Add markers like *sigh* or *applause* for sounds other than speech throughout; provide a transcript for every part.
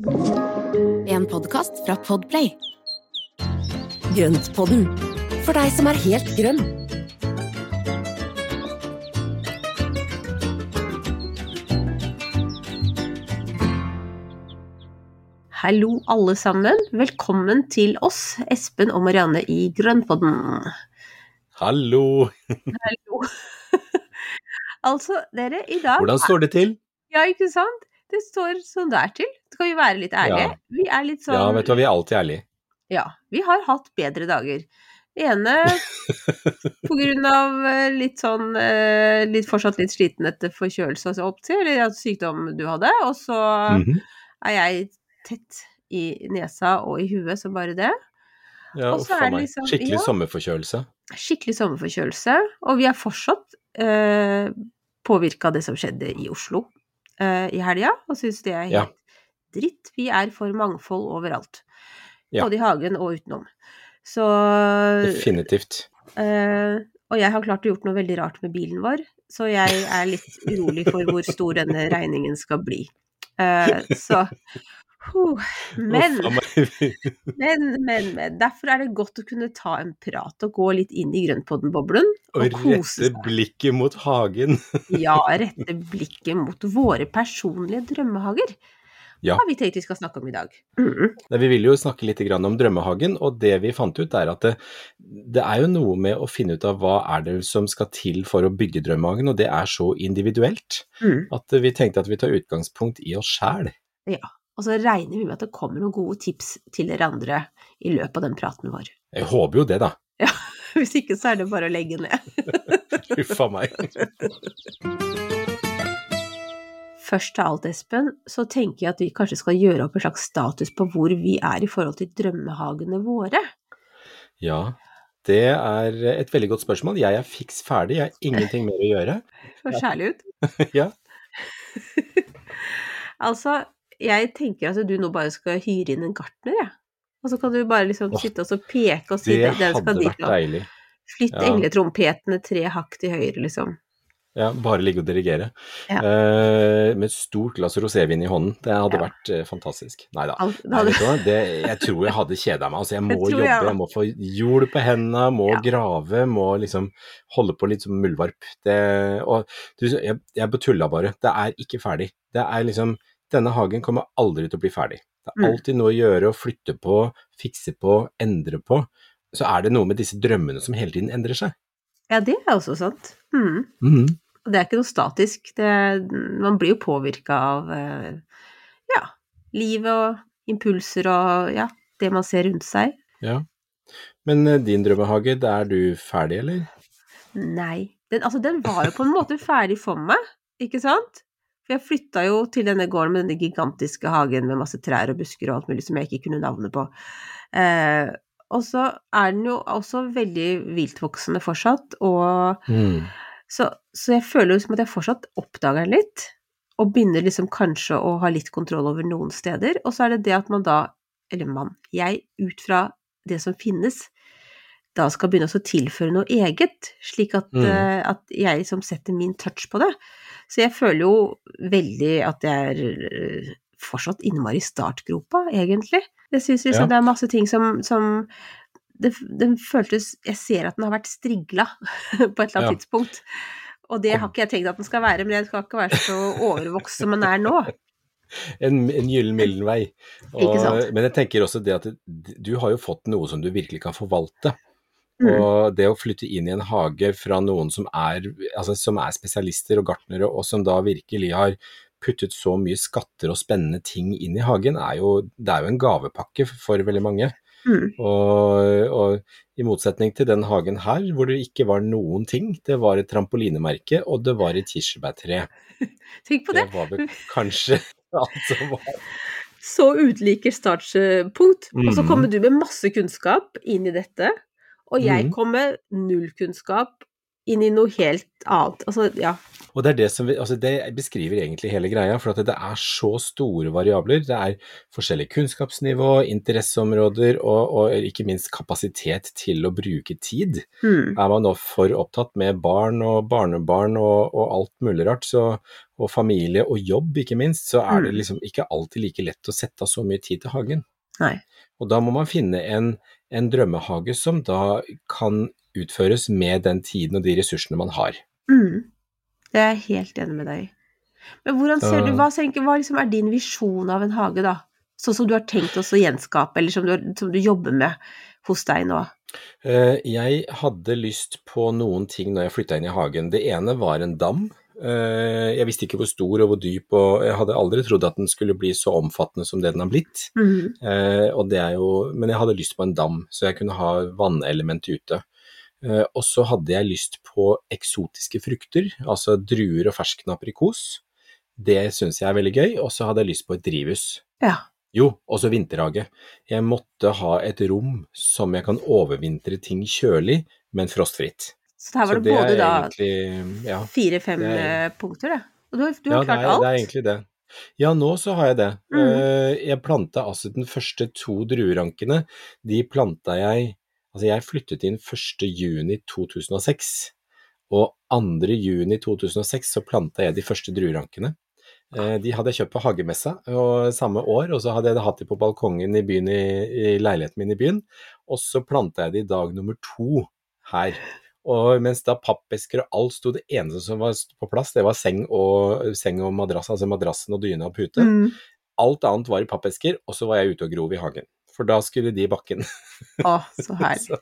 En podkast fra Podplay. Grøntpodden, for deg som er helt grønn. Hallo alle sammen, velkommen til oss, Espen og Marianne i Grønnpodden. Hallo! Hallo. *laughs* altså, dere, i dag Hvordan står det til? Ja, ikke sant? Det står sånn der til. Skal vi være litt ærlige? Ja. Vi er litt sånn Ja, vet du hva, vi er alltid ærlige. Ja, vi har hatt bedre dager. Ene *laughs* på grunn av eh, litt sånn eh, litt, Fortsatt litt sliten etter forkjølelse og opptil, eller sykdom du hadde. Og så Mhm. er jeg tett i nesa og i huet som bare det. Ja, Og så er det liksom- Skikkelig ja. sommerforkjølelse. Skikkelig sommerforkjølelse. Og vi er fortsatt eh, påvirka av det som skjedde i Oslo eh, i helga, og syns det er helt Ja. dritt. Vi er for mangfold overalt. Ja. Både i hagen og utenom. Så Definitivt. Uh, og jeg har klart å gjort noe veldig rart med bilen vår, så jeg er litt urolig for hvor stor denne *laughs* regningen skal bli. Uh, så. Men, *laughs* men, men, men. Derfor er det godt å kunne ta en prat og gå litt inn i grønnpodden-boblen Og og rette blikket mot hagen. *laughs* Ja, *laughs* rette blikket mot våre personlige drømmehager. Ja. Har vi tenkt vi skal snakke om i dag. Mm. Vi vil jo snakke litt om drømmehagen, og det vi fant ut er at det, det er jo noe med å finne ut av hva er det som skal til for å bygge drømmehagen, og det er så individuelt mm. at vi tenkte at vi tar utgangspunkt i oss sjæl. Og så regner vi med at det kommer noen gode tips til dere andre i løpet av den praten vår. Jeg håper jo det, da. *laughs* Hvis ikke så er det bare å legge ned. *laughs* Huffa a meg. Først av alt, Espen, så tenker jeg at vi kanskje skal gjøre opp en slags status på hvor vi er i forhold til drømmehagene våre. Ja, det er et veldig godt spørsmål. Jeg er fiks ferdig, jeg har ingenting mer å gjøre. *laughs* Så kjærlig ut. Ja. Altså, jeg tenker at du nå bare skal hyre inn en gartner, jeg. Og så kan du bare liksom Åh, sitte og så peke og si Det skal hadde dit. vært deilig. Flytt Ja. engletrompetene tre hakk til høyre, liksom. Ja, bare ligge og dirigere. Ja. Eh, med et stort glass rosévin i hånden. Det hadde Ja. vært eh, fantastisk. Nei da. Det hadde-? Det, jeg tror jeg hadde kjeda meg. Altså, jeg *laughs* må jeg jobbe, jeg jeg, må få jord på hendene, må Ja. grave, må liksom holde på litt som muldvarp. Det, og du, jeg, jeg betulla bare. Det er ikke ferdig. Det er liksom Denne hagen kommer aldri til å bli ferdig. Det er Mm. alltid noe å gjøre, å flytte på, fikse på, endre på. Så er det noe med disse drømmene som hele tiden endrer seg. Ja, det er også sant. Mm. Mm. Det er ikke noe statisk. Det, man blir jo påvirka av eh, ja, livet og impulser og ja, det man ser rundt seg. Ja. Men eh, din drømmehage, er du ferdig, eller? Nei. Den, altså, den var jo på en måte ferdig for meg, ikke sant? For jeg flytta jo til denne gården med denne gigantiske hagen med masse trær og busker og alt mulig som jeg ikke kunne navnet på. Eh, og så er den jo også veldig viltvoksende fortsatt, og Mm. Så, så jeg føler jo som at jeg fortsatt oppdager den litt, og begynner liksom kanskje å ha litt kontroll over noen steder. Og så er det det at man da, eller man, jeg ut fra det som finnes, da skal begynne å tilføre noe eget, slik at, Mm. eh, at jeg liksom setter min touch på det. Så jeg føler jo veldig at jeg er eh, fortsatt innmari i startgropa, egentlig. Jeg syns liksom Ja. det er masse ting som, som det, den føltes Jeg ser at den har vært strigla *laughs* på et eller annet Ja. tidspunkt. Og det har ikke jeg tenkt at den skal være, men jeg skal ikke være så overvokst som den er nå. *laughs* En, en gyllen middelvei. Ikke Og-? Men jeg tenker også det at du har jo fått noe som du virkelig kan forvalte. Mm. Og det å flytte inn i en hage fra noen som er, altså, som er spesialister og gartnere, og som da virkelig har puttet så mye skatter og spennende ting inn i hagen, er jo, det er jo en gavepakke for veldig mange. Mm. Og, og i motsetning til den hagen her, hvor det ikke var noen ting. Det var et trampolinemerke, og det var et kirsebærtre. *laughs* Tenk på det. Det var vel kanskje *laughs* alt som var Så ulike startpunkt. Og så Mhm. kommer du med masse kunnskap inn i dette, og jeg Mhm. kommer med null kunnskap inn i noe helt annet. Altså, ja. Og det er det som vi, altså det beskriver egentlig hele greia, for at det er så store variabler. Det er forskjellig kunnskapsnivå, interesseområder og, og ikke minst kapasitet til å bruke tid. Mm. Er man nå for opptatt med barn og barnebarn og, og alt mulig rart, så og familie og jobb, ikke minst, så er det Mm. liksom ikke alltid like lett å sette av så mye tid til hagen. Nei. Og da må man finne en, en drømmehage som da kan utføres med den tiden og de ressursene man har. Mm. Det er jeg helt enig med deg i. Men hvordan ser du, hva, tenker, hva liksom er din visjon av en hage, da? Sånn som du har tenkt oss å gjenskape, eller som du, som du jobber med hos deg nå? Eh, Jeg hadde lyst på noen ting når jeg flytta inn i hagen. Det ene var en dam. Eh, Jeg visste ikke hvor stor og hvor dyp, og jeg hadde aldri trodd at den skulle bli så omfattende som det den har blitt. Mm. Eh, og det er jo, men jeg hadde lyst på en dam, så jeg kunne ha vannelement ute. Eh, og så hadde jeg lyst på eksotiske frukter, altså druer og fersken aprikos. Det syns jeg er veldig gøy. Og så hadde jeg lyst på et drivhus. Ja. Jo, også vinterhage. Jeg måtte ha et rom som jeg kan overvintre ting kjølig, men frostfritt. Så her var Så det både da egentlig Ja, fire-fem eh, punkter, det. Og du, har- ja klart det, er, alt? det er egentlig det. Ja, nå så har jeg det. Mm. Eh, Jeg planta altså den første to druerankene. De planta jeg Altså, jeg flyttet inn 1. juni 2006, og 2. juni 2006 så planta jeg de første druerankene. Eh, De hadde jeg kjøpt på hagemessa og samme år, og så hadde jeg det hatt de på balkongen i, byen i, i leiligheten min i byen. Og så planta jeg de dag nummer to her. Og mens da pappesker og alt sto, det eneste som var på plass, det var seng og, seng og madrass, altså madrassen og dyna og pute. Mm. Alt annet var i pappesker, og så var jeg ute og grov i hagen. For da skulle de i bakken. Å, så *laughs* herlig.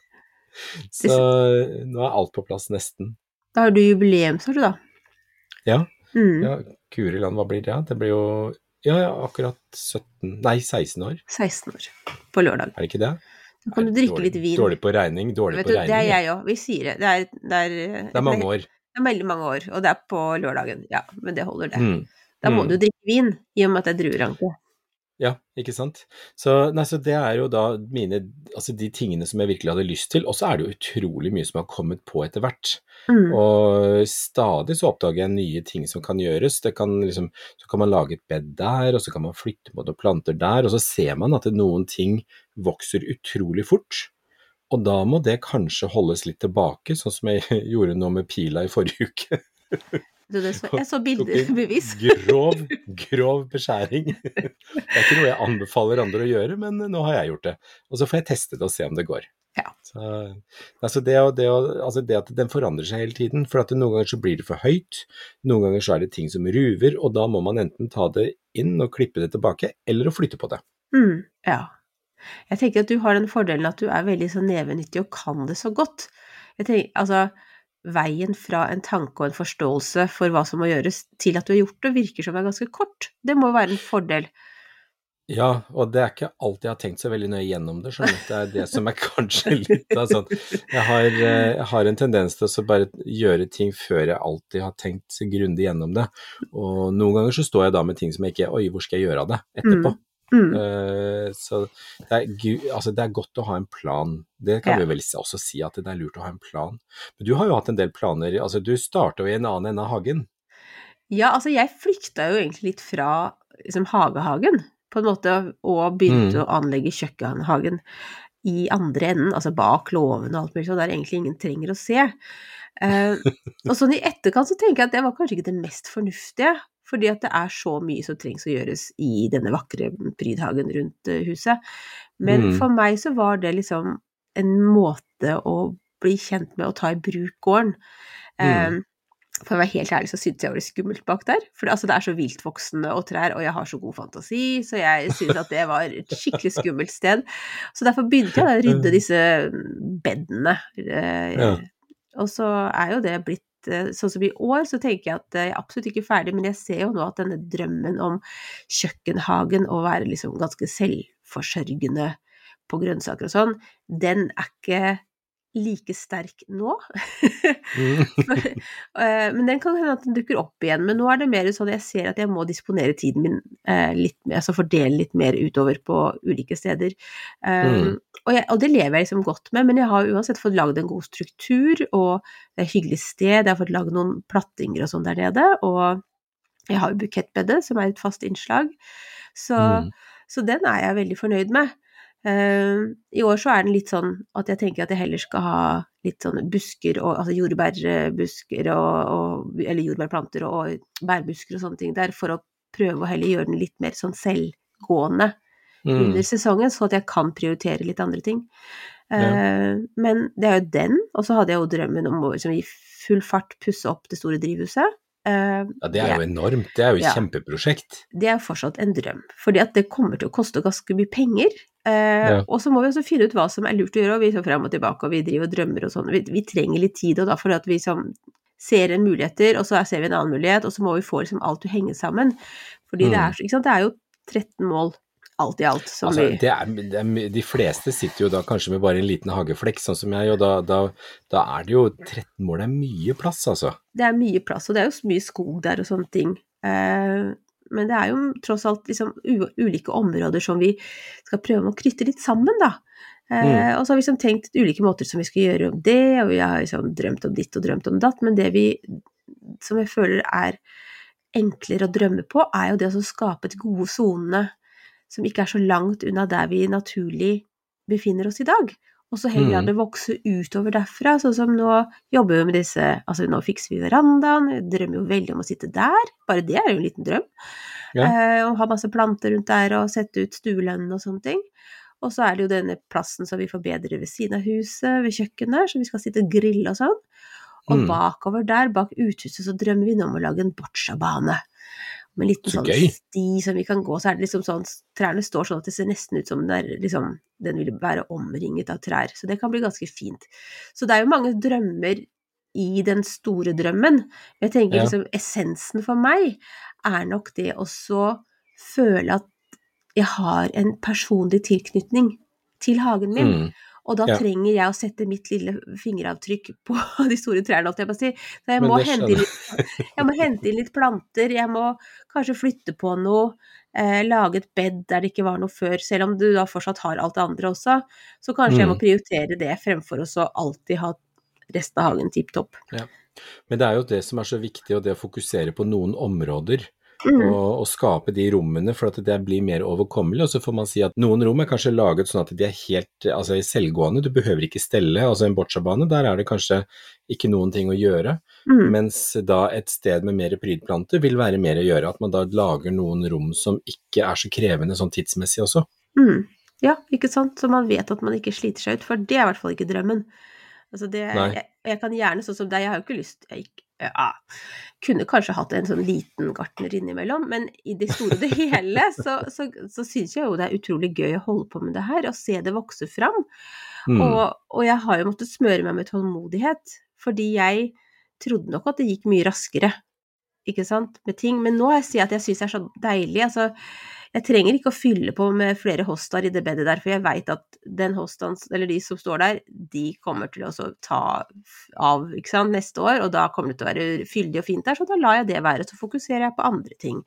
så, så nå er alt på plass, nesten. Da har du jubileum, sa du da. Ja. Mm. Ja, Kuri land, hva blir det? Det blir jo ja, ja, akkurat 17 Nei, 16 år, 16 år på lørdag. er det ikke det? Da kan du drikke dårlig, litt vin. Dårlig på regning, dårlig Vet på du, det er jeg òg. Vi sier det. Det er, det er, Det er mange år. Det er veldig mange år, og det er på lørdagen. Ja, men det holder, det. Mm. Da må Mm. du drikke vin, i og med at det er drueranke. Ja, ikke sant. Så, nei, så det er jo da mine Altså de tingene som jeg virkelig hadde lyst til. Og så er det jo utrolig mye som har kommet på etter hvert. Mm. Og stadig så oppdager jeg nye ting som kan gjøres. Det kan liksom, så kan man lage et bed der, og så kan man flytte på noen planter der, og så ser man at noen ting vokser utrolig fort. Og da må det kanskje holdes litt tilbake, sånn som jeg *laughs* gjorde nå med pila i forrige uke. *laughs* Du, det så, jeg så bildebevis. *laughs* Grov, grov beskjæring. *laughs* Det er ikke noe jeg anbefaler andre å gjøre, men nå har jeg gjort det. Og så får jeg teste det og se om det går. Ja. Så, altså det, det, altså det at den forandrer seg hele tiden. For at noen ganger så blir det for høyt, noen ganger så er det ting som ruver, og da må man enten ta det inn og klippe det tilbake, eller å flytte på det. Mm, ja. Jeg tenker at du har den fordelen at du er veldig så nevenyttig og kan det så godt. Jeg tenker, altså, veien fra en tanke og en forståelse for hva som må gjøres, til at du har gjort det, virker som er ganske kort. Det må være en fordel. Ja, og det er ikke alltid jeg har tenkt så veldig nøye gjennom det, skjønner. Det er det som er kanskje *laughs* litt av sånn Jeg har, eh, jeg har en tendens til å bare gjøre ting før jeg alltid har tenkt grundig gjennom det. Og noen ganger så står jeg da med ting som jeg ikke Oi, hvor skal jeg gjøre av det etterpå? Mm. Eh, så det er, altså det er godt å ha en plan. Det kan Ja. vi vel også si, at det er lurt å ha en plan. Men du har jo hatt en del planer. altså Du starta jo i en annen ende av hagen. Ja, altså jeg flykta jo egentlig litt fra liksom hagehagen, på en måte, og begynte Mm. å anlegge kjøkkenhagen i andre enden, altså bak låven og alt mulig sånt, der egentlig ingen trenger å se. Uh, og sånn i etterkant så tenker jeg at det var kanskje ikke det mest fornuftige, fordi at det er så mye som trengs å gjøres i denne vakre prydhagen rundt eh, huset. Men Mm. for meg så var det liksom en måte å bli kjent med å ta i bruk gården. Mm. Um, for å være helt ærlig så syntes jeg det var skummelt bak der. For det, altså, det er så viltvoksende og trær, og jeg har så god fantasi, så jeg syntes at det var et skikkelig skummelt sted. Så derfor begynte jeg da å rydde disse bedene. eh, Ja. Og så er jo det blitt Sånn som i år, så tenker jeg at jeg er absolutt ikke ferdig, men jeg ser jo nå at denne drømmen om kjøkkenhagen, å være liksom ganske selvforsørgende på grønnsaker og sånn, den er ikke like sterk nå. Mm. *laughs* Eh, men den kan hende at den dukker opp igjen. Men nå er det mer sånn jeg ser at jeg må disponere tiden min eh, litt mer, altså fordele litt mer utover på ulike steder. Mm. og, jeg, og det lever jeg liksom godt med, men jeg har uansett fått lagd en god struktur, og det er et hyggelig sted, jeg har fått lagd noen plattinger og sånn der nede, og jeg har jo bukettbedet, som er et fast innslag. Så, Mm. så den er jeg veldig fornøyd med. Eh, I år så er den litt sånn at jeg tenker at jeg heller skal ha litt sånne busker, og, altså jordbærbusker og, og Eller jordbærplanter og bærbusker og sånne ting der, for å prøve å heller gjøre den litt mer sånn selvgående Mm. under sesongen, så at jeg kan prioritere litt andre ting. Ja. Eh, men det er jo den, og så hadde jeg jo drømmen om å liksom, i full fart pusse opp det store drivhuset. Eh, Ja, det er jo enormt. Det er jo et Ja. kjempeprosjekt. det er fortsatt en drøm, fordi at det kommer til å koste ganske mye penger. Eh, Ja. Og så må vi også finne ut hva som er lurt å gjøre, og vi så frem og tilbake, og vi driver og drømmer og sånn. Vi, vi trenger litt tid, og da fordi at vi som ser en muligheter, og så ser vi en annen mulighet, og så må vi få liksom alt til å henge sammen. Fordi det, Mm. er, ikke sant? det er jo 13 mål alt i alt som Altså, vi det er, det er, de fleste sitter jo da kanskje med bare en liten hageflekk, sånn som jeg, og da, da, da er det jo 13 mål, det er mye plass, altså. det er mye plass, og det er jo mye skog der og sånne ting. Eh, men det er jo tross alt liksom ulike områder som vi skal prøve å knytte litt sammen, da. Eh, Og så har vi liksom tenkt ulike måter som vi skal gjøre om det, og vi har liksom drømt om ditt og drømt om datt, men det vi som jeg føler er enklere å drømme på, er jo det å skape et gode sonene som ikke er så langt unna der vi naturlig befinner oss i dag. Og så heller la Mm. det vokse utover derfra, sånn som nå jobber vi med disse Altså nå fikser vi verandaen, jeg drømmer jo veldig om å sitte der, bare det er jo en liten drøm. Ja. Eh, og ha masse planter rundt der og sette ut stuelønnen og sånne ting. Og så er det jo denne plassen som vi forbedrer ved siden av huset, ved kjøkkenet, så vi skal sitte og grille og sånn. Og Mm. bakover der, bak uthuset, så drømmer vi nå om å lage en boccia-bane. Med en liten Så sånn gøy. sti som vi kan gå, så er det liksom sånn Trærne står sånn at det ser nesten ut som den, er, liksom, den vil være omringet av trær. Så det kan bli ganske fint. Så det er jo mange drømmer i den store drømmen. Jeg tenker Ja. liksom essensen for meg er nok det å så føle at jeg har en personlig tilknytning til hagen min. Mm. Og da Ja. trenger jeg å sette mitt lille fingeravtrykk på *laughs* de store trærne, holdt jeg på å si. Så jeg må, hente inn, jeg må hente inn litt planter, jeg må kanskje flytte på noe, eh, lage et bed der det ikke var noe før, selv om du da fortsatt har alt det andre også. Så kanskje jeg må Mm. prioritere det fremfor å så alltid ha resten av hagen tipp topp. Men det er jo det som er så viktig, og det å fokusere på noen områder. Mm. Og, og skape de rommene for at det blir mer overkommelig. Og så får man si at noen rom er kanskje laget sånn at de er helt altså, selvgående, du behøver ikke stelle. Altså en boccia-bane, der er det kanskje ikke noen ting å gjøre. Mm. Mens da et sted med mer prydplanter vil være mer å gjøre. At man da lager noen rom som ikke er så krevende sånn tidsmessig også. Mm. Ja, ikke sant? Så man vet at man ikke sliter seg ut, for det er i hvert fall ikke drømmen. Altså det, jeg, jeg kan gjerne, sånn som deg, jeg har jo ikke lyst jeg, ikke- ja, Kunne kanskje hatt en sånn liten gartner innimellom, men i det store og det hele *laughs* så, så, så syns jeg jo det er utrolig gøy å holde på med det her, og se det vokse fram. Mm. Og, og jeg har jo måttet smøre meg med tålmodighet, fordi jeg trodde nok at det gikk mye raskere, ikke sant, med ting. Men nå har jeg at jeg syns det er så deilig. Altså, jeg trenger ikke å fylle på med flere hostaer i det bedet der, for jeg veit at den hostaen, eller de som står der, de kommer til å ta av ikke sant, neste år, og da kommer det til å være fyldig og fint der, så da lar jeg det være, så fokuserer jeg på andre ting.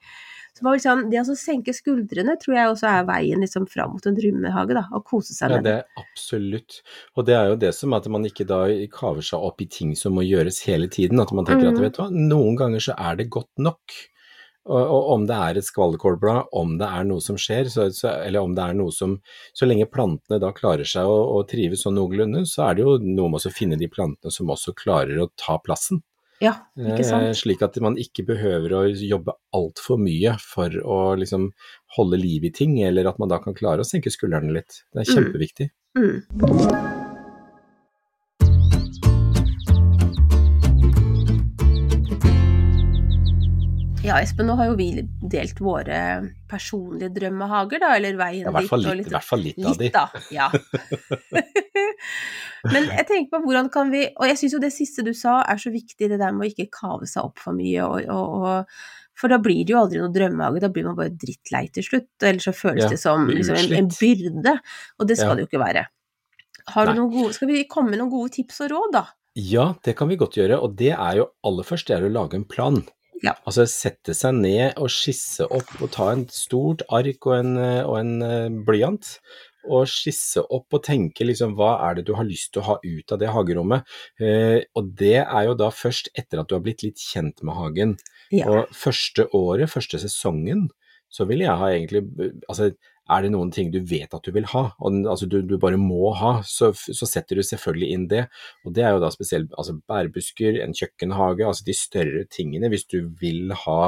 Så bare liksom, det å senke skuldrene tror jeg også er veien liksom fram mot en drømmehage, da, og kose seg med det Ja, det. er absolutt. Og det er jo det som at man ikke da kaver seg opp i ting som må gjøres hele tiden. At man tenker at Mhm. vet du hva, noen ganger så er det godt nok. Og, og om det er et skvallerkålblad, om det er noe som skjer, så, så, eller om det er noe som Så lenge plantene da klarer seg å, å trives sånn noenlunde, så er det jo noe med å finne de plantene som også klarer å ta plassen. Ja, ikke Eh, slik at man ikke behøver å jobbe altfor mye for å liksom holde liv i ting, eller at man da kan klare å senke skuldrene litt. Det er Mm. kjempeviktig. Mm. Ja, Espen, nå har jo vi delt våre personlige drømmehager, da, eller veien Ja, dit. Litt, litt, i hvert fall litt av de. Litt, da. Ja. *laughs* Men jeg tenker på hvordan kan vi Og jeg syns jo det siste du sa er så viktig, det der med å ikke kave seg opp for mye. Og, og, og, for da blir det jo aldri noe drømmehage, da blir man bare drittlei til slutt. Eller så føles Ja, det som liksom, en, en byrde, og det skal Ja. det jo ikke være. Har du noen gode, skal vi komme med noen gode tips og råd, da? Ja, det kan vi godt gjøre, og det er jo aller først det er å lage en plan. Ja. Altså sette seg ned og skisse opp og ta en stort ark og en, eh, og en eh, blyant. Og skisse opp og tenke liksom hva er det du har lyst til å ha ut av det hagerommet. Eh, og det er jo da først etter at du har blitt litt kjent med hagen. Ja. Og første året, første sesongen, så ville jeg ha egentlig Altså, er det noen ting du vet at du vil ha, og altså du, du bare må ha, så, så setter du selvfølgelig inn det. Og det er jo da spesielt altså bærbusker, en kjøkkenhage, altså de større tingene. Hvis du vil ha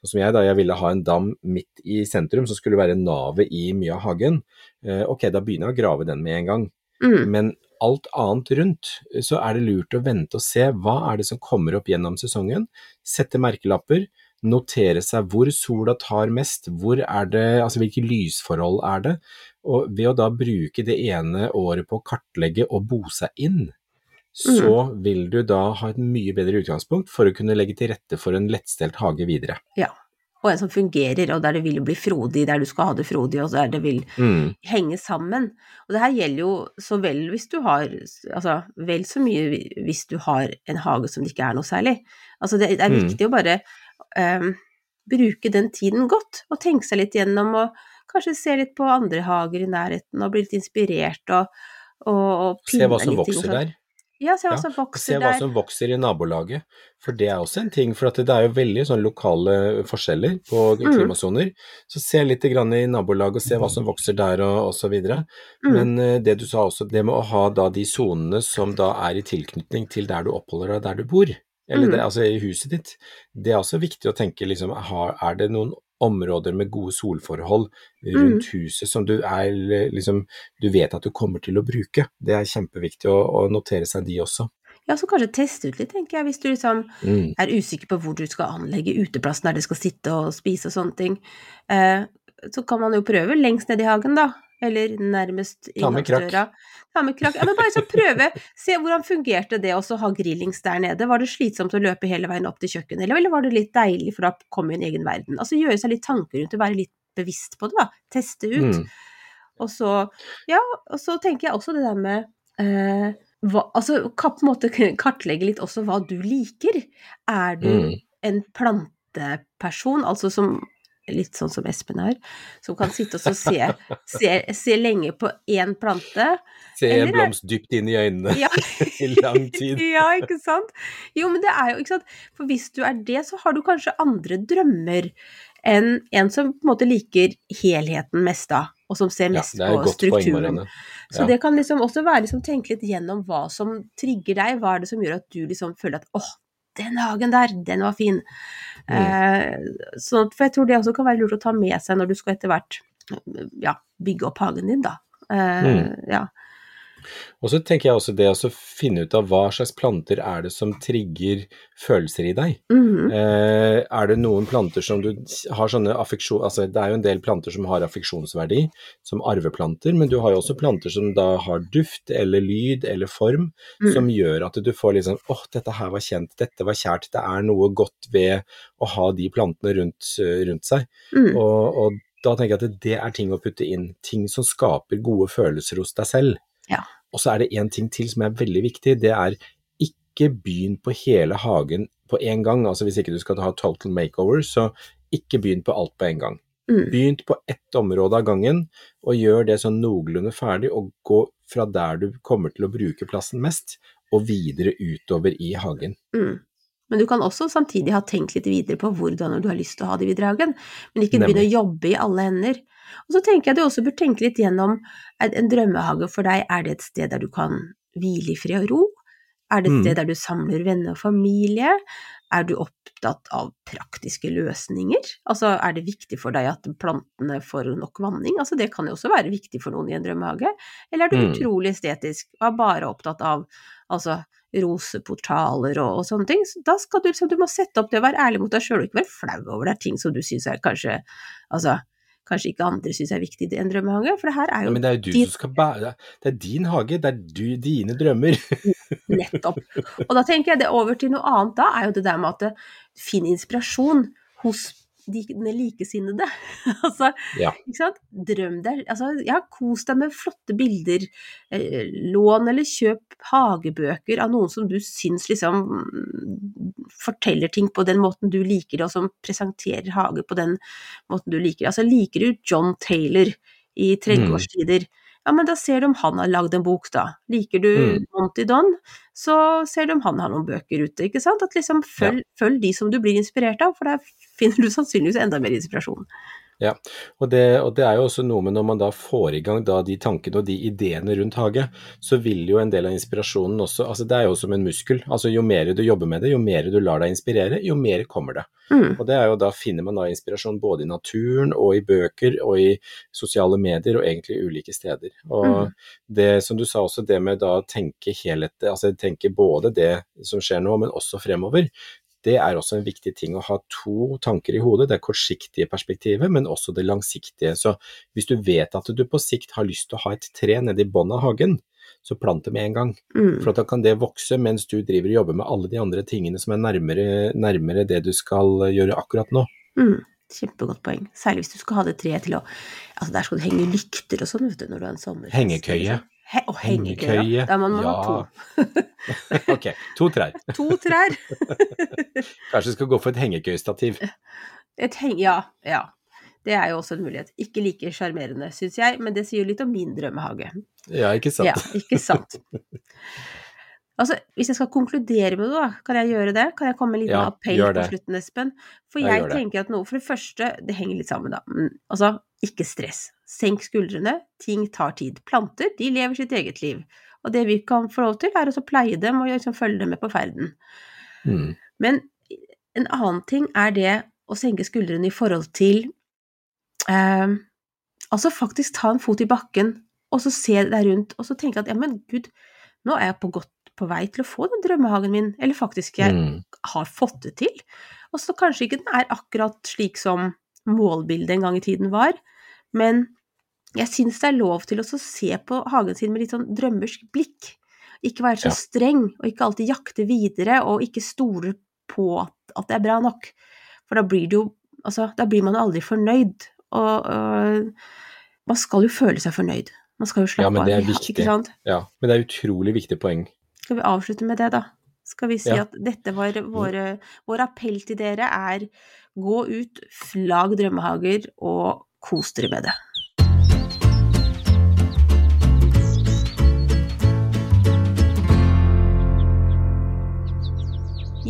Sånn som jeg, da. Jeg ville ha en dam midt i sentrum som skulle være navet i mye av hagen. Eh, ok, da begynner jeg å grave den med en gang. Mm. Men alt annet rundt, så er det lurt å vente og se hva er det som kommer opp gjennom sesongen. Sette merkelapper, notere seg hvor sola tar mest, hvor er det, altså hvilke lysforhold er det. Og ved å da bruke det ene året på å kartlegge og bo seg inn, så vil du da ha et mye bedre utgangspunkt for å kunne legge til rette for en lettstelt hage videre. Og en som fungerer, og der det vil bli frodig, der du skal ha det frodig, og der det vil Mm, henge sammen. Og det her gjelder jo så vel hvis du har Altså vel så mye hvis du har en hage som det ikke er noe særlig. Altså det er Mm. viktig å bare ehm, bruke den tiden godt, og tenke seg litt gjennom, og kanskje se litt på andre hager i nærheten, og bli litt inspirert, og, og, og se hva som vokser ting vokser der. Ja, se hva som og der. se hva der. som vokser i nabolaget, for det er også en ting. For at det er jo veldig sånn lokale forskjeller på Mm. Så se litt i nabolaget og se hva som vokser der og, osv. så videre. Mm. Men eh, det du sa også, det med å ha da de sonene som da er i tilknytning til der du oppholder deg, der du bor, eller Mm. det, altså i huset ditt, det er også viktig å tenke liksom, er det noen områder med gode solforhold rundt Mm. huset som du er liksom, du vet at du kommer til å bruke. Det er kjempeviktig å, å notere seg de også. Ja, så kanskje teste ut litt, tenker jeg, hvis du liksom Mm. er usikker på hvor du skal anlegge uteplassen der du skal sitte og spise og sånne ting, eh, så kan man jo prøve lengst ned i hagen, da. Eller nærmest inngangsdøra. Ta med krakk. Ja, men bare så prøve. *laughs* Se hvordan fungerte det å ha grillings der nede. Var det slitsomt å løpe hele veien opp til kjøkkenet, eller, eller var det litt deilig, for da kom jo en egen verden? Altså gjøre seg litt tanker rundt det, være litt bevisst på det, da. Teste ut. Mm. Og så, ja, og så tenker jeg også det der med eh, hva, altså på en måte *laughs* kartlegge litt også hva du liker. Er du Mm. en planteperson, altså som litt sånn som Espen er, som kan sitte og så se, se, se lenge på én plante? Se en blomst dypt inn i øynene Ja. *laughs* i lang tid. *laughs* ja, ikke sant? Jo, men det er jo, ikke sant, for hvis du er det, så har du kanskje andre drømmer enn en som på en måte liker helheten mest da, og som ser Ja, mest et på godt poeng, strukturen. Så Ja. det kan liksom også være liksom tenke litt gjennom hva som trigger deg, hva er det som gjør at du liksom føler at åh, den hagen der, den var fin. Mm. Eh, så, for jeg tror det også kan være lurt å ta med seg når du skal etter hvert ja, bygge opp hagen din, da. Eh, Mm. Ja. Og så tenker jeg også det å finne ut av hva slags planter er det som trigger følelser i deg. Mm. Eh, er det noen planter som du har sånne affeksjon... Altså det er jo en del planter som har affeksjonsverdi, som arveplanter, men du har jo også planter som da har duft eller lyd eller form, Mm. som gjør at du får litt sånn åh, dette her var kjent, dette var kjært, det er noe godt ved å ha de plantene rundt, eh, rundt seg. Mm. Og, og da tenker jeg at det er ting å putte inn, ting som skaper gode følelser hos deg selv. Ja. Og så er det en ting til som er veldig viktig, det er ikke begynn på hele hagen på en gang. Altså hvis ikke du skal ha total makeover, så ikke begynn på alt på en gang. Mm. Begynn på ett område av gangen, og gjør det sånn noenlunde ferdig, og gå fra der du kommer til å bruke plassen mest, og videre utover i hagen. Mm. Men du kan også samtidig ha tenkt litt videre på hvordan du har lyst til å ha det i hagen, men ikke begynne å jobbe i alle ender. Og så tenker jeg du også bør tenke litt gjennom en drømmehage for deg, er det et sted der du kan hvile i fred og ro? Er det et Mm. sted der du samler venner og familie? Er du opptatt av praktiske løsninger? Altså, er det viktig for deg at plantene får nok vanning? Altså, det kan jo også være viktig for noen i en drømmehage. Eller er du Mm. utrolig estetisk og er bare opptatt av altså, roseportaler og, og sånne ting? Så da skal du liksom, du må sette opp det og være ærlig mot deg sjøl, og ikke være flau over det er ting som du syns er kanskje Altså, kanskje ikke andre syns er viktig i en drømmehage, for det her er Ja, jo men det er jo du din- som skal bære Det er din hage, det er du, dine drømmer. *laughs* Nettopp. Og da tenker jeg det over til noe annet, da er jo det der med at det- finn inspirasjon hos dine likesinnede. *laughs* altså, Ja. ikke sant? Drøm deg Altså, ja, kos deg med flotte bilder. Eh, lån eller kjøp hagebøker av noen som du syns liksom mm, forteller ting på den måten du liker det, og som presenterer hage på den måten du liker det. Altså, liker du John Taylor i tredjeårstider? Ja, men da ser du om han har lagd en bok, da. Liker du Mm. Monty Don, så ser du om han har noen bøker ute, ikke sant? At liksom følg, følg de som du blir inspirert av, for der finner du sannsynligvis enda mer inspirasjon. Og det, og det er jo også noe med når man da får i gang da de tankene og de ideene rundt hage, så vil jo en del av inspirasjonen også altså Det er jo som en muskel. altså Jo mer du jobber med det, jo mer du lar deg inspirere, jo mer kommer det. Mm. Og det er jo da finner man da inspirasjon både i naturen og i bøker og i sosiale medier og egentlig ulike steder. Og Mm. det som du sa også, det med da å tenke helhet, altså tenke både det som skjer nå, men også fremover. Det er også en viktig ting å ha to tanker i hodet. Det er kortsiktige perspektivet, men også det langsiktige. Så hvis du vet at du på sikt har lyst til å ha et tre nede i bunnen av hagen, så plant det med en gang. Mm. For da kan det vokse mens du driver og jobber med alle de andre tingene som er nærmere, nærmere det du skal gjøre akkurat nå. Mm. Kjempegodt poeng. Særlig hvis du skal ha det treet til å Altså, der skal du henge lykter og sånn, vet du, når du har en sommer. Hengekøye. He og hengekøye. Da må man ha to. *laughs* Ok, to trær. *laughs* To trær. *laughs* Kanskje skal gå for et hengekøyestativ. Et heng... Ja. Ja. Det er jo også en mulighet. Ikke like sjarmerende, syns jeg, men det sier jo litt om min drømmehage. Ja, ikke sant? Ja, ikke sant. Altså, hvis jeg skal konkludere med noe, kan jeg gjøre det? Kan jeg komme med en liten Ja, appell på slutten, Espen? For jeg, jeg tenker at noe For det første, det henger litt sammen, da. Men, altså, ikke stress. Senk skuldrene. Ting tar tid. Planter, de lever sitt eget liv. Og det vi kan få lov til, er å pleie dem og liksom følge dem med på ferden. Mm. Men en annen ting er det å senke skuldrene i forhold til eh, Altså faktisk ta en fot i bakken, og så se deg rundt, og så tenke at ja, men gud, nå er jeg på godt på vei til å få den drømmehagen min, eller faktisk jeg Mm. har fått det til. Og så kanskje ikke den er akkurat slik som målbildet en gang i tiden var, men jeg syns det er lov til å se på hagen sin med litt sånn drømmersk blikk. Ikke være så Ja. streng, og ikke alltid jakte videre, og ikke stole på at, at det er bra nok. For da blir det jo Altså, da blir man jo aldri fornøyd. Og øh, man skal jo føle seg fornøyd. Man skal jo slappe Ja, men det er av. viktig. Ja, men det er utrolig viktig poeng. Skal vi avslutte med det, da? Skal vi si Ja. at dette var våre, vår appell til dere er gå ut, lag drømmehager og kos dere med det.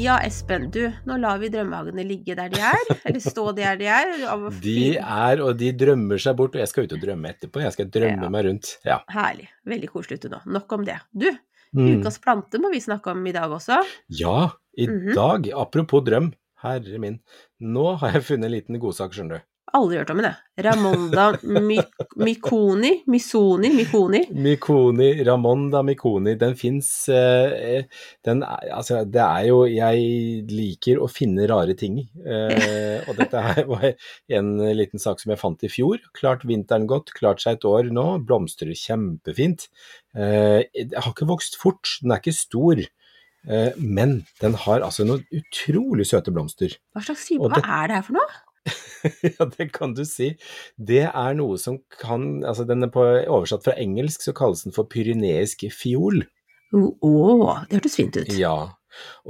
Ja, Espen, du, nå lar vi drømmehagene ligge der de er, eller stå der de er. De er, og de drømmer seg bort, og jeg skal ut og drømme etterpå. Jeg skal drømme Ja. meg rundt. Ja. Herlig. Veldig koselig ute nå. Nok om det. Du, Mm. ukas plante må vi snakke om i dag også. ja, i Mhm. dag, apropos drøm, herre min, nå har jeg funnet en liten godsak, skjønner du. Aldri hørt om henne. Ramonda My Mykoni? Misoni, Mikoni. Mikoni, Ramonda Mikoni, den fins den er, Altså, det er jo Jeg liker å finne rare ting. Eh, og dette her var en liten sak som jeg fant i fjor. Klart vinteren godt, klart seg et år nå. Blomstrer kjempefint. Eh, det har ikke vokst fort, den er ikke stor. Eh, men den har altså noen utrolig søte blomster. Hva slags type? det, Hva er det her for noe? *laughs* ja, det kan du si. Det er noe som kan altså den er på, Oversatt fra engelsk så kalles den for pyreneisk fiol. Å, oh, det hørtes fint ut. Ja,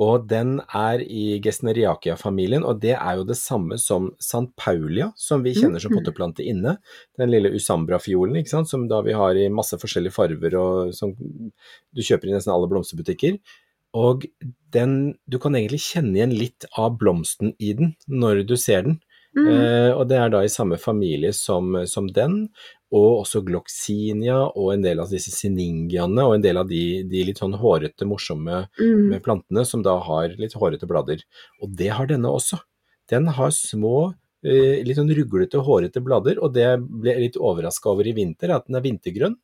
og den er i Gesneriakia-familien, og det er jo det samme som Sant Paulia, som vi kjenner som Mhm. potteplante inne. Den lille Usambra-fiolen, ikke sant, som da vi har i masse forskjellige farver, og som du kjøper i nesten alle blomsterbutikker. Og den, du kan egentlig kjenne igjen litt av blomsten i den når du ser den. Mm. Eh, og det er da i samme familie som, som den, og også gloxinia og en del av disse siningiaene og en del av de, de litt sånn hårete, morsomme Mm. plantene som da har litt hårete blader. Og det har denne også. Den har små, eh, litt sånn ruglete, hårete blader, og det ble jeg litt overraska over i vinter, at den er vintergrønn.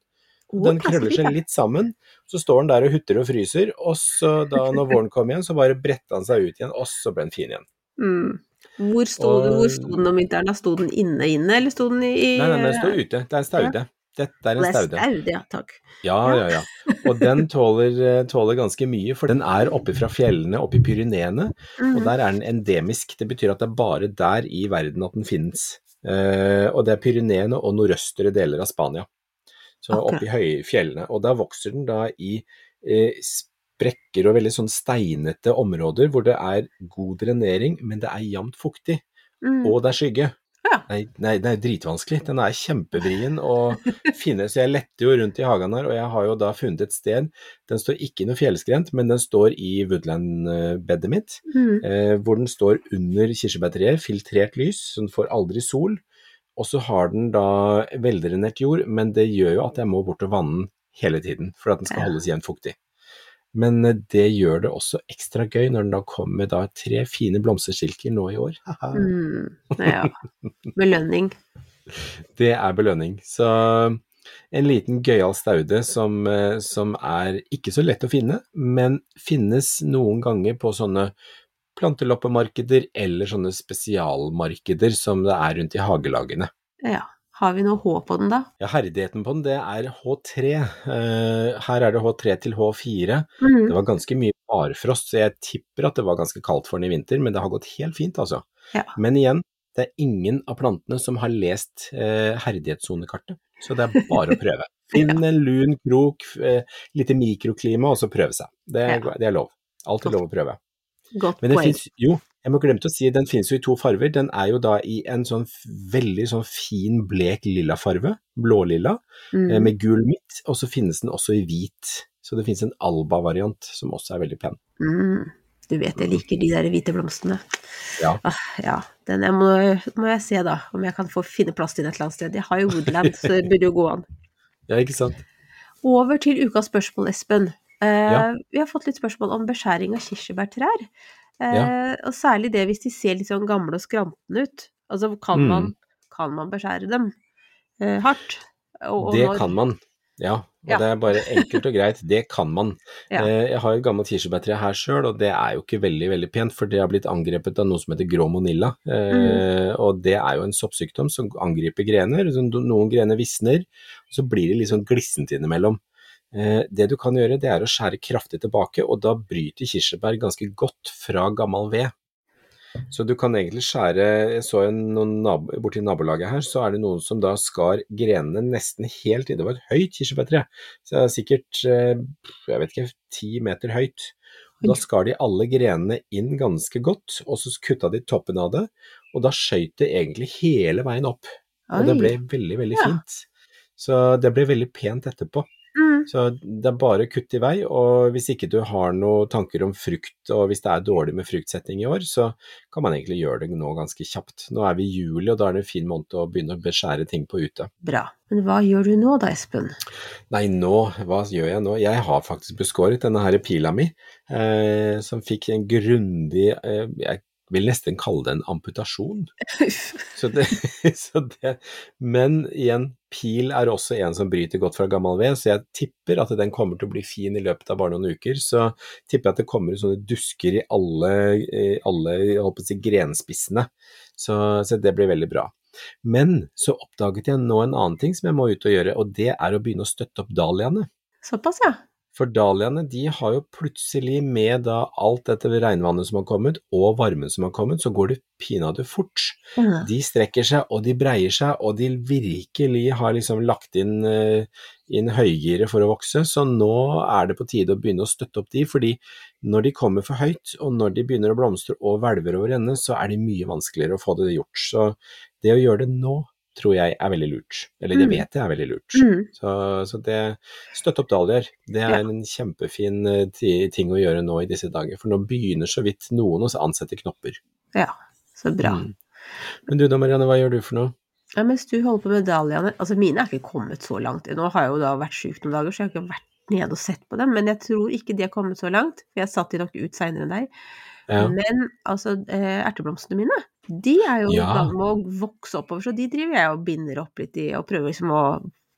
Den krøller seg litt sammen, så står den der og hutter og fryser, og så da når våren kom igjen, så bare bretta den seg ut igjen, og så ble den fin igjen. Mm. Hvor sto, Og- hvor sto den om vinteren? Sto den inne inne, eller sto den i, Nei, nei, den står ute. Det er en staude. Dette er en Det staude. staude, ja takk. Ja, ja, ja. Og den tåler, eh, tåler ganske mye, for den er oppe fra fjellene, oppe i Pyreneene, Mm. og der er den endemisk. Det betyr at det er bare der i verden at den finnes. Uh, og det er Pyreneene og nordøstre deler av Spania. Så Akkurat. oppe i høye fjellene. Og da vokser den da i eh, sprekker og veldig sånn steinete områder hvor det er god drenering, men det er jevnt fuktig, Mm. og det er skygge. Ja. Nei, nei, det er dritvanskelig. Den er kjempevrien å finne, så jeg letter jo rundt i hagen her, og jeg har jo da funnet et sted. Den står ikke i noe fjellskrent, men den står i woodland-bedet mitt, Mm. eh, hvor den står under kirsebærtreet, filtrert lys, så den får aldri sol. og så har den da veldrenert jord, men det gjør jo at jeg må bort og vanne den hele tiden, for at den skal holdes jevnt fuktig. Men eh, det gjør det også ekstra gøy når den da kommer med da tre fine blomsterstilker nå i år. Mm, ja. Belønning. *laughs* Det er belønning. Så en liten gøyal staude som, eh, som er ikke så lett å finne, men finnes noen ganger på sånne planteloppemarkeder eller sånne spesialmarkeder som det er rundt i hagelagene. Ja. Har vi noe H på den, da? Ja, herdigheten på den, det er H3. Eh, her er det H3 til H4. Mm. Det var ganske mye barfrost, så jeg tipper at det var ganske kaldt for den i vinter, men det har gått helt fint, altså. Ja. Men igjen, det er ingen av plantene som har lest eh, herdighetssonekartet, så det er bare å prøve. *laughs* Finn en lun krok, eh, lite mikroklima, og så prøve seg. Det, er- Ja. det er lov. Alltid lov å prøve. Godt Men poeng. finnes, jo, jeg må glemte å si, den finnes jo i to farver. Den er jo da i en sånn veldig sånn fin blek lilla farve, blålilla, eh, Mm. med gul midt, og så finnes den også i hvit. Så det finnes en alba-variant som også er veldig pen. Mm. Du vet jeg liker de der hvite blomstene. Ja. Ah, ja. Den må, må jeg se, da, om jeg kan få finne plass til den et eller annet sted. Jeg har jo Woodland, så det burde jo gå an. *laughs* Ja, ikke sant? Over til ukas spørsmål, Espen. Eh, Ja. Vi har fått litt spørsmål om beskjæring av kirsebærtrær. Eh, Ja. Og særlig det hvis de ser litt sånn gamle og skrantne ut. Altså, kan, Mm. man, kan man beskjære dem eh, hardt? Og, og Det når- kan man. Ja, og Ja. det er bare enkelt og greit. Det kan man. Ja. Eh, Jeg har et gammelt kirsebærtre her sjøl, og det er jo ikke veldig veldig pent, for det har blitt angrepet av noe som heter grå monilla. Eh, Og det er jo en soppsykdom som angriper grener. Noen grener visner, og så blir det litt sånn glissent innimellom. Eh, Det du kan gjøre, det er å skjære kraftig tilbake, og da bryter kirsebær ganske godt fra gammel ved. Så du kan egentlig skjære Jeg så en, noen nabo, borti nabolaget her, så er det noen som da skar grenene nesten helt inn. Det var et høyt kirsebærtre, så det er sikkert eh, jeg vet ikke, ti meter høyt. Da skar de alle grenene inn ganske godt, og så kutta de toppen av det, og da skøyt det egentlig hele veien opp. Og det ble veldig, veldig fint. Så det ble veldig pent etterpå. Mm. Så det er bare kutt i vei, og hvis ikke du har noen tanker om frukt, og hvis det er dårlig med fruktsetting i år, så kan man egentlig gjøre det nå ganske kjapt. Nå er vi i juli, og da er det en fin måned å begynne å beskjære ting på ute. Bra. Men hva gjør du nå da, Espen? Nei, nå, hva gjør jeg nå? Jeg har faktisk beskåret denne her pila mi, eh, som fikk en grundig, eh, jeg vil nesten kalle det en amputasjon. Så det, *laughs* så det, men igjen, pil er også en som bryter godt fra gammel ved, så jeg tipper at den kommer til å bli fin i løpet av bare noen uker. Så tipper jeg at det kommer sånne dusker i alle, i alle si, grenspissene, så, så det blir veldig bra. Men så oppdaget jeg nå en annen ting som jeg må ut og gjøre, og det er å begynne å støtte opp dahliaene. Såpass, ja. For dahliaene de har jo plutselig med da alt dette regnvannet som har kommet, og varmen som har kommet, så går det pinadø fort. Mm. De strekker seg, og de breier seg, og de virkelig har liksom lagt inn, eh, inn høygiret for å vokse, så nå er det på tide å begynne å støtte opp de, fordi når de kommer for høyt, og når de begynner å blomstre og hvelver over ende, så er det mye vanskeligere å få det gjort. Så det å gjøre det nå, tror jeg er veldig lurt. Eller det Mm. vet jeg er veldig lurt. Mm. Så, så det Støtt opp dahliaer. Det er Ja. en kjempefin eh, ting å gjøre nå i disse dager, for nå begynner så vidt noen å ansette knopper. Ja, så bra. Mm. Men du da, Marianne, hva gjør du for noe? Ja, mens du holder på med dahliaene Altså, mine er ikke kommet så langt. Nå har jeg jo da vært syk noen dager, så jeg har ikke vært nede og sett på dem. Men jeg tror ikke de har kommet så langt, for jeg satte de nok ut seinere enn deg. Ja. Men altså, eh, erteblomstene mine, de er jo i Ja. gang med å vokse oppover, så de driver jeg og binder opp litt i, og prøver liksom å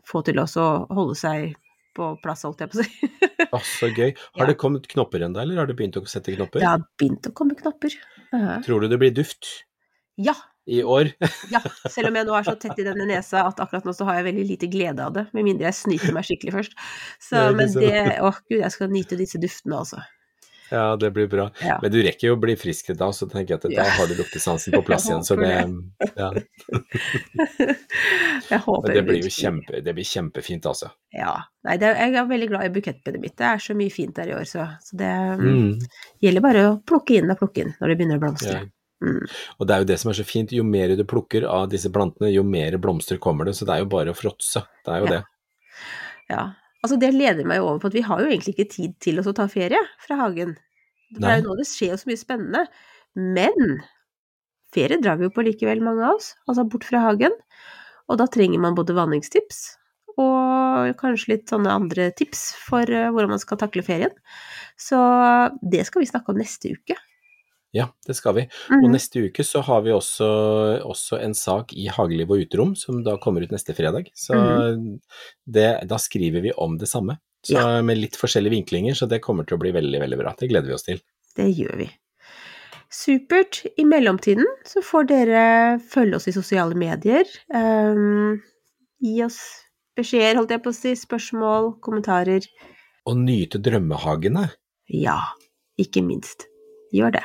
få til også å holde seg på plass, holdt jeg på å si. Å, så gøy. *laughs* Har Ja. det kommet knopper ennå, eller har du begynt å sette knopper? Det har begynt å komme knopper. Uh -huh. Tror du det blir duft Ja, i år? *laughs* ja. Selv om jeg nå er så tett i denne nesa at akkurat nå så har jeg veldig lite glede av det. Med mindre jeg snyter meg skikkelig først. Så, det men det Å gud, jeg skal nyte disse duftene, altså. Ja, det blir bra. Ja. Men du rekker jo å bli frisk da, så tenker jeg at da har du luktesansen på plass igjen. Så det, ja. *laughs* Jeg håper det blir jo kjempe, det blir kjempefint, altså. Ja. Nei, det, jeg er veldig glad i bukettbedet mitt. Det er så mye fint der i år, så, så det Mm. gjelder bare å plukke inn og plukke inn når det begynner å blomstre. Ja. Mm. Og det er jo det som er så fint, jo mer du plukker av disse plantene, jo mer blomster kommer det, så det er jo bare å fråtse. Det er jo det. Ja. Altså, det leder meg jo over på at vi har jo egentlig ikke tid til å ta ferie fra hagen. For det er jo nå det skjer så mye spennende. Men ferie drar vi jo på likevel, mange av oss, altså bort fra hagen. Og da trenger man både vanningstips og kanskje litt sånne andre tips for eh, hvordan man skal takle ferien. Så det skal vi snakke om neste uke. Ja, det skal vi. Mm. Og neste uke så har vi også, også en sak i Hageliv og uterom, som da kommer ut neste fredag. Så det, da skriver vi om det samme. Så Mhm. Ja. med litt forskjellige vinklinger, så det kommer til å bli veldig, veldig bra. Det gleder vi oss til. Det gjør vi. Supert. I mellomtiden så får dere følge oss i sosiale medier. Um, gi oss beskjeder, holdt jeg på å si, spørsmål, kommentarer. Og nyte drømmehagene. Ja, ikke minst. Gjør det.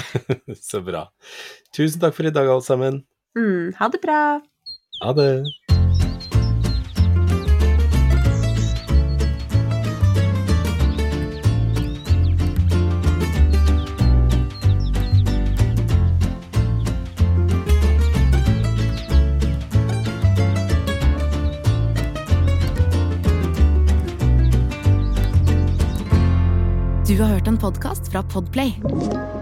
*laughs* Så bra. Tusen takk for i dag, alle sammen. Mm, ha det bra. Ha det. Du har hørt en podkast fra Podplay.